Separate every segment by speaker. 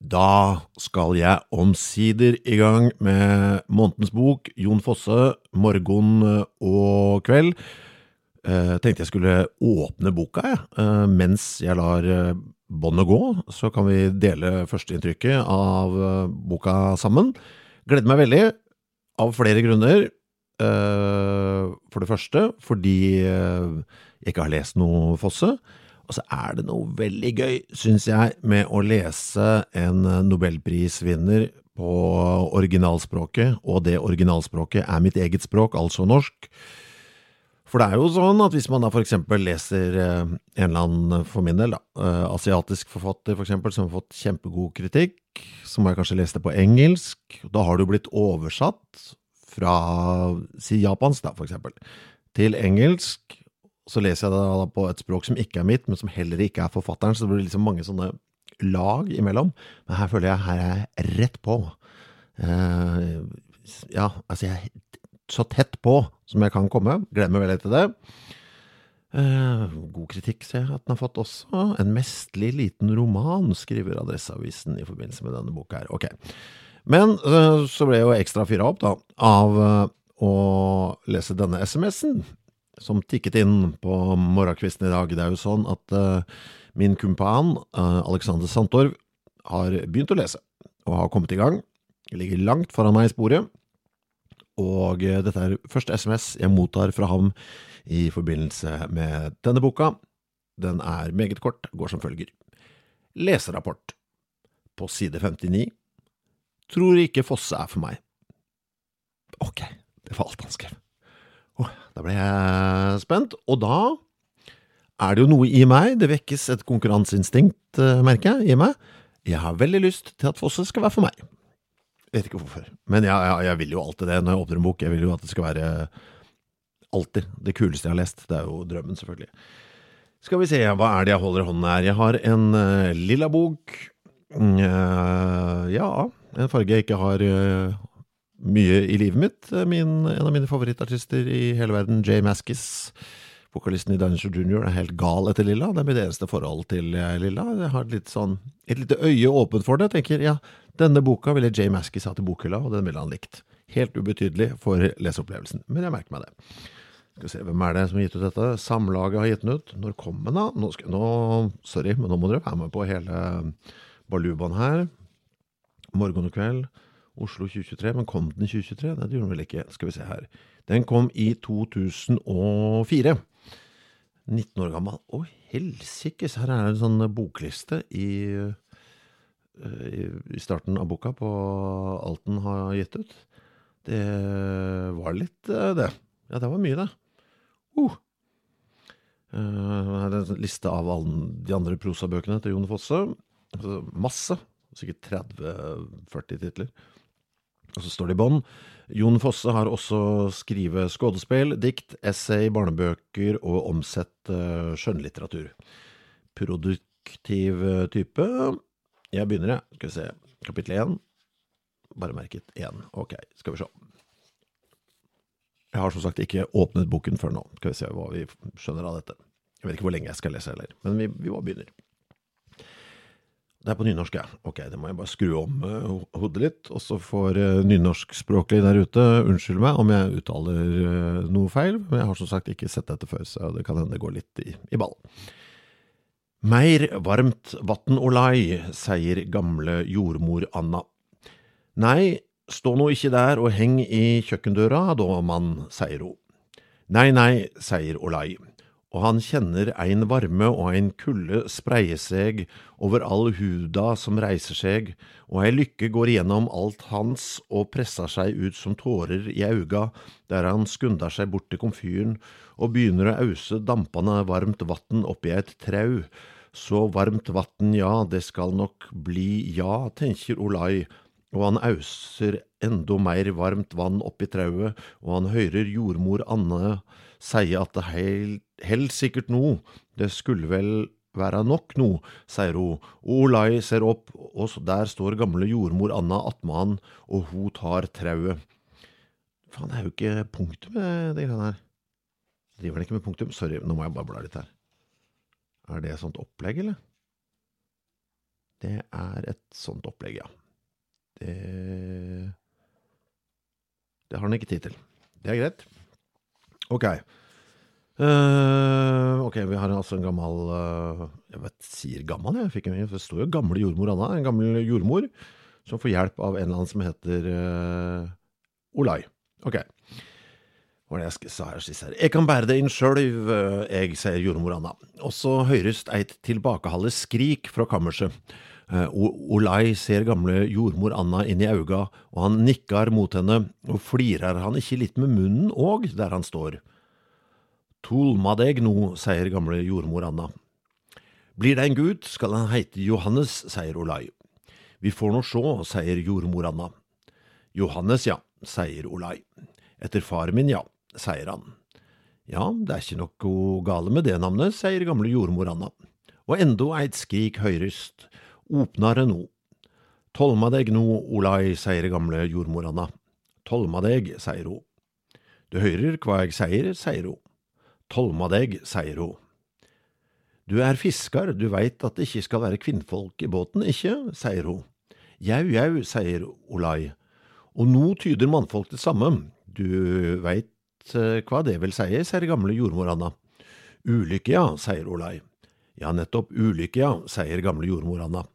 Speaker 1: Da skal jeg omsider i gang med månedens bok, Jon Fosse, Morgen og kveld. Eh, tenkte jeg skulle åpne boka, jeg. Eh, mens jeg lar eh, båndet gå, så kan vi dele førsteinntrykket av eh, boka sammen. Gleder meg veldig, av flere grunner. Eh, for det første fordi eh, jeg ikke har lest noe Fosse. Og så er det noe veldig gøy, syns jeg, med å lese en nobelprisvinner på originalspråket, og det originalspråket er mitt eget språk, altså norsk. For det er jo sånn at hvis man da for eksempel leser eh, en eller annen, for min del, eh, asiatisk forfatter for eksempel, som har fått kjempegod kritikk, så må jeg kanskje lese det på engelsk, da har det jo blitt oversatt fra, si japansk da, for eksempel, til engelsk, så leser jeg det da på et språk som ikke er mitt, men som heller ikke er forfatteren, så det blir liksom mange sånne lag imellom. Men her føler jeg her er jeg rett på. Uh, ja, altså jeg er så tett på som jeg kan komme. Glemmer vel til det. Eh, god kritikk ser jeg at den har fått også. En mesterlig liten roman, skriver Adresseavisen i forbindelse med denne boka her. Ok. Men eh, så ble jeg jo ekstra fyra opp da, av å lese denne SMS-en som tikket inn på morgenkvisten i dag. Det er jo sånn at uh, min kumpan uh, Alexander Santorv har begynt å lese, og har kommet i gang. Ligger langt foran meg i sporet. Og uh, dette er første SMS jeg mottar fra ham i forbindelse med denne boka. Den er meget kort, går som følger. Leserapport. På side 59. Tror ikke Fosse er for meg. Ok, det var alt han skrev. Oh, da ble jeg spent, og da er det jo noe i meg, det vekkes et konkurranseinstinkt, merker jeg, i meg. Jeg har veldig lyst til at Fosse skal være for meg. Vet ikke hvorfor, men jeg, jeg, jeg, vil jo alltid det når jeg åpner en bok. Jeg vil jo at det skal være alltid det kuleste jeg har lest. Det er jo drømmen, selvfølgelig. Skal vi se, hva er det jeg holder i hånden her? Jeg har en uh, lilla bok. Uh, ja, en farge jeg ikke har uh, mye i livet mitt. Min, en av mine favorittartister i hele verden, Jay Maskis, vokalisten i Dinosaur Junior, er helt gal etter Lilla. Det er mitt eneste forhold til Lilla. Jeg har et, sånn, et lite øye åpent for det. Jeg tenker ja, denne boka ville Jay Maskis ha til bokhylla, og den ville han likt. Helt ubetydelig for leseopplevelsen, men jeg merker meg det. Skal vi se, Hvem er det som har gitt ut dette? Samlaget har gitt den ut. Når kom den, da? Nå, skal, nå, sorry, men nå må dere være med på hele balubaen her. Morgen og kveld. Oslo 2023, men kom den i 2023? Nei, det gjorde den vel ikke. Skal vi se her. Den kom i 2004. 19 år gammel. Å, helsikes! Her er det en sånn bokliste i, i starten av boka på alt den har gitt ut. Det var litt det. Ja, det var mye, det. Uh. Her er en liste av alle de andre prosabøkene til Jon Fosse. Altså, masse. Sikkert 30-40 titler. Og så står det i bånn Jon Fosse har også skrevet skuespill, dikt, essay, barnebøker og omsett skjønnlitteratur. Produktiv type. Jeg begynner, jeg. Skal vi se. Kapittel én. Bare merket én. Ok, skal vi se. Jeg har som sagt ikke åpnet boken før nå. Skal vi se hva vi skjønner av dette. Jeg vet ikke hvor lenge jeg skal lese heller, men vi, vi bare begynner. Det er på nynorsk, ja. Ok, det må jeg bare skru om uh, hodet litt. Og så får uh, nynorskspråklige der ute unnskylde meg om jeg uttaler uh, noe feil, men jeg har som sagt ikke sett dette før, så det kan hende det går litt i, i ball. Meir varmt vatn og lai, sier gamle jordmor Anna. Nei, stå nå ikke der og heng i kjøkkendøra da, mann, sier hun. Nei, nei, sier Olai og han kjenner ein varme og ein kulde spreie seg over all huda som reiser seg, og ei lykke går gjennom alt hans og presser seg ut som tårer i auga der han skunder seg bort til komfyren og begynner å ause dampende varmt vatn oppi et trau. Så varmt vatn, ja, det skal nok bli ja, tenker Olai, og han auser enda mer varmt vann oppi trauet, og han hører jordmor Anne sier at det heil, helt sikkert no, det skulle vel være nok no, sier hun, og Olai ser opp, og der står gamle jordmor Anna attmed han, og hun tar trauet. Faen, det er jo ikke punktum det greiene her. Driver den ikke med punktum? Sorry, nå må jeg bare bla litt her. Er det et sånt opplegg, eller? Det er et sånt opplegg, ja. Det Det har han ikke tid til. Det er greit. Ok. Uh, ok, vi har altså en gammel uh, Jeg vet, sier gammel, jeg. Fikk en, det står jo gamle jordmor Anna. En gammel jordmor som får hjelp av en eller annen som heter uh, Olai. Ok. Hva var det jeg sa her sist her? Jeg kan bære det inn sjølv, jeg, sier jordmor Anna. Og så høres eit tilbakehaldet skrik fra kammerset. Olai ser gamle jordmor Anna inn i auga, og han nikker mot henne, og flirer han ikke litt med munnen òg, der han står? Tulma deg nå, sier gamle jordmor Anna. Blir det en gutt, skal han heite Johannes, sier Olai. Vi får nå sjå, sier jordmor Anna. Johannes, ja, sier Olai. Etter far min, ja, sier han. Ja, det er ikke noe gale med det navnet, sier gamle jordmor Anna. Og enda eit skrik høyrest, opnare no. Tolma deg no, Olai, sier gamle jordmor Anna. Tolma deg, sier hun. Du hører hva jeg sier, sier hun. Tolma deg, sier hun. Du er fiskar, du veit at det ikke skal være kvinnfolk i båten, ikke, sier hun. Jau, jau, sier Olai. Og nå tyder mannfolk det samme, du veit eh, hva det vil si, sier gamle jordmor Anna. Ulykke, ja, sier Olai. Ja, nettopp, ulykke, ja, sier gamle jordmor Anna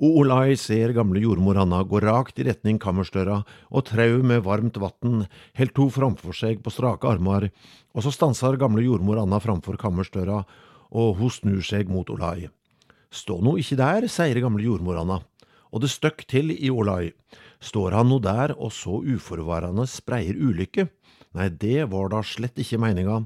Speaker 1: og Olai ser gamle jordmor Anna gå rakt i retning kammersdøra, og trau med varmt vann helt to framfor seg på strake armer, og så stanser gamle jordmor Anna framfor kammersdøra, og hun snur seg mot Olai. Stå nå ikke der, sier gamle jordmor Anna, og det støkk til i Olai. Står han nå der og så uforvarende spreier ulykke? Nei, det var da slett ikke meninga,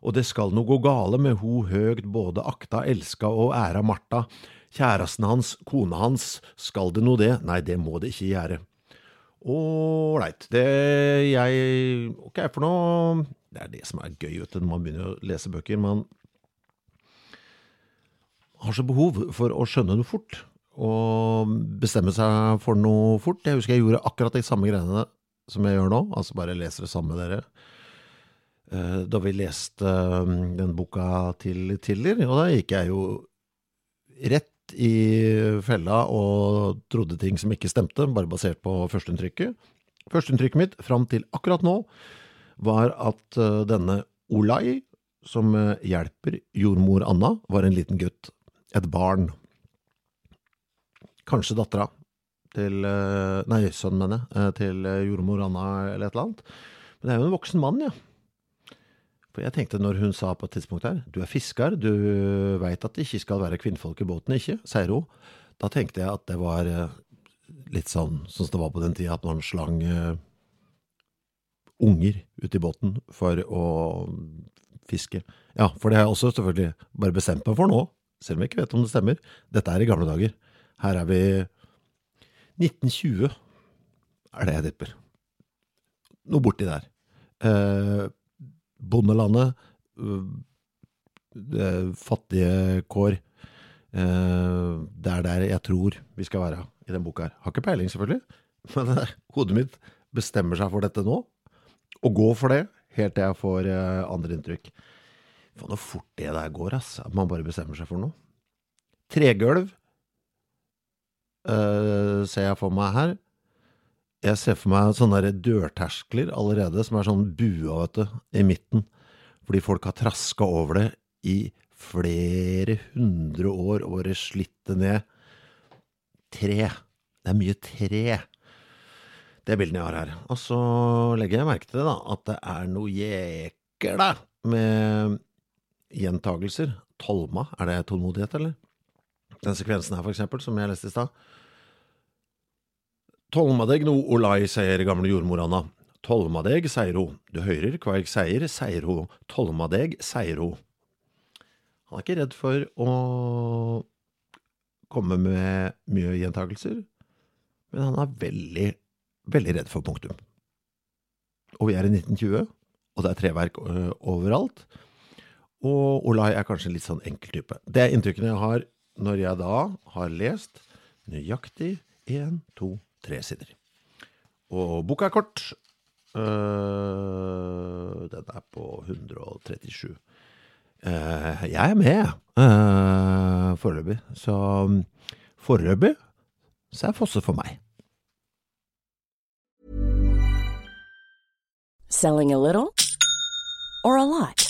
Speaker 1: og det skal nå gå gale med ho høgt både akta, elska og æra Martha, Kjæresten hans, kona hans, skal det nå det? Nei, det må det ikke gjøre. Ålreit, det jeg Ok, for nå Det er det som er gøy vet du, når man begynner å lese bøker. Man har så behov for å skjønne noe fort, og bestemme seg for noe fort. Jeg husker jeg gjorde akkurat de samme greiene som jeg gjør nå, altså bare leser det samme med dere. Eh, da vi leste eh, den boka til Tiller, og da gikk jeg jo rett i fella og trodde ting som ikke stemte, bare basert på førsteinntrykket. Førsteinntrykket mitt fram til akkurat nå var at uh, denne Olai, som uh, hjelper jordmor Anna, var en liten gutt. Et barn. Kanskje dattera til uh, Nei, sønnen, mener jeg. Til jordmor Anna eller et eller annet. Men det er jo en voksen mann, ja. Jeg tenkte når hun sa på et tidspunkt her, du er fisker, du veit at det ikke skal være kvinnfolk i båten, ikke, sier hun. Da tenkte jeg at det var eh, litt sånn som det var på den tida, at man slang uh, unger ut i båten for å fiske. Ja, for det har jeg også selvfølgelig bare bestemt meg for nå, selv om jeg ikke vet om det stemmer. Dette er i gamle dager. Her er vi 1920, er det jeg tipper. Noe borti der. Uh, bondelandet, øh, fattige kår. Øh, det er der jeg tror vi skal være i den boka her. Har ikke peiling, selvfølgelig, men hodet mitt bestemmer seg for dette nå. Og går for det helt til jeg får andre inntrykk. Faen, så fort det der går, ass. At man bare bestemmer seg for noe. Tregulv. uh, ser jeg for meg her. Jeg ser for meg sånne dørterskler allerede, som er sånn bua, vet du, i midten. Fordi folk har traska over det i flere hundre år og bare slitt det ned. Tre. Det er mye tre. Det er bildene jeg har her. Og så legger jeg merke til det, da, at det er noe jækla med gjentagelser. Tolma, er det tålmodighet, eller? Den sekvensen her, for eksempel, som jeg leste i stad. Tolmadeg no olai, sier gamle jordmor Anna. Tolmadeg, sier ho. Du hører hva jeg sier, sier Tolma Tolmadeg, sier ho. Han er ikke redd for å komme med mye gjentakelser, men han er veldig, veldig redd for punktum. Og vi er i 1920, og det er treverk overalt. Og Olai er kanskje en litt sånn enkel type. Det er inntrykkene jeg har når jeg da har lest nøyaktig én, to, tre sider. Og boka er kort. Uh, den er på 137. Uh, jeg er med, uh, foreløpig. Så um, foreløpig så er Fosse for meg.
Speaker 2: Selling a little or a lot?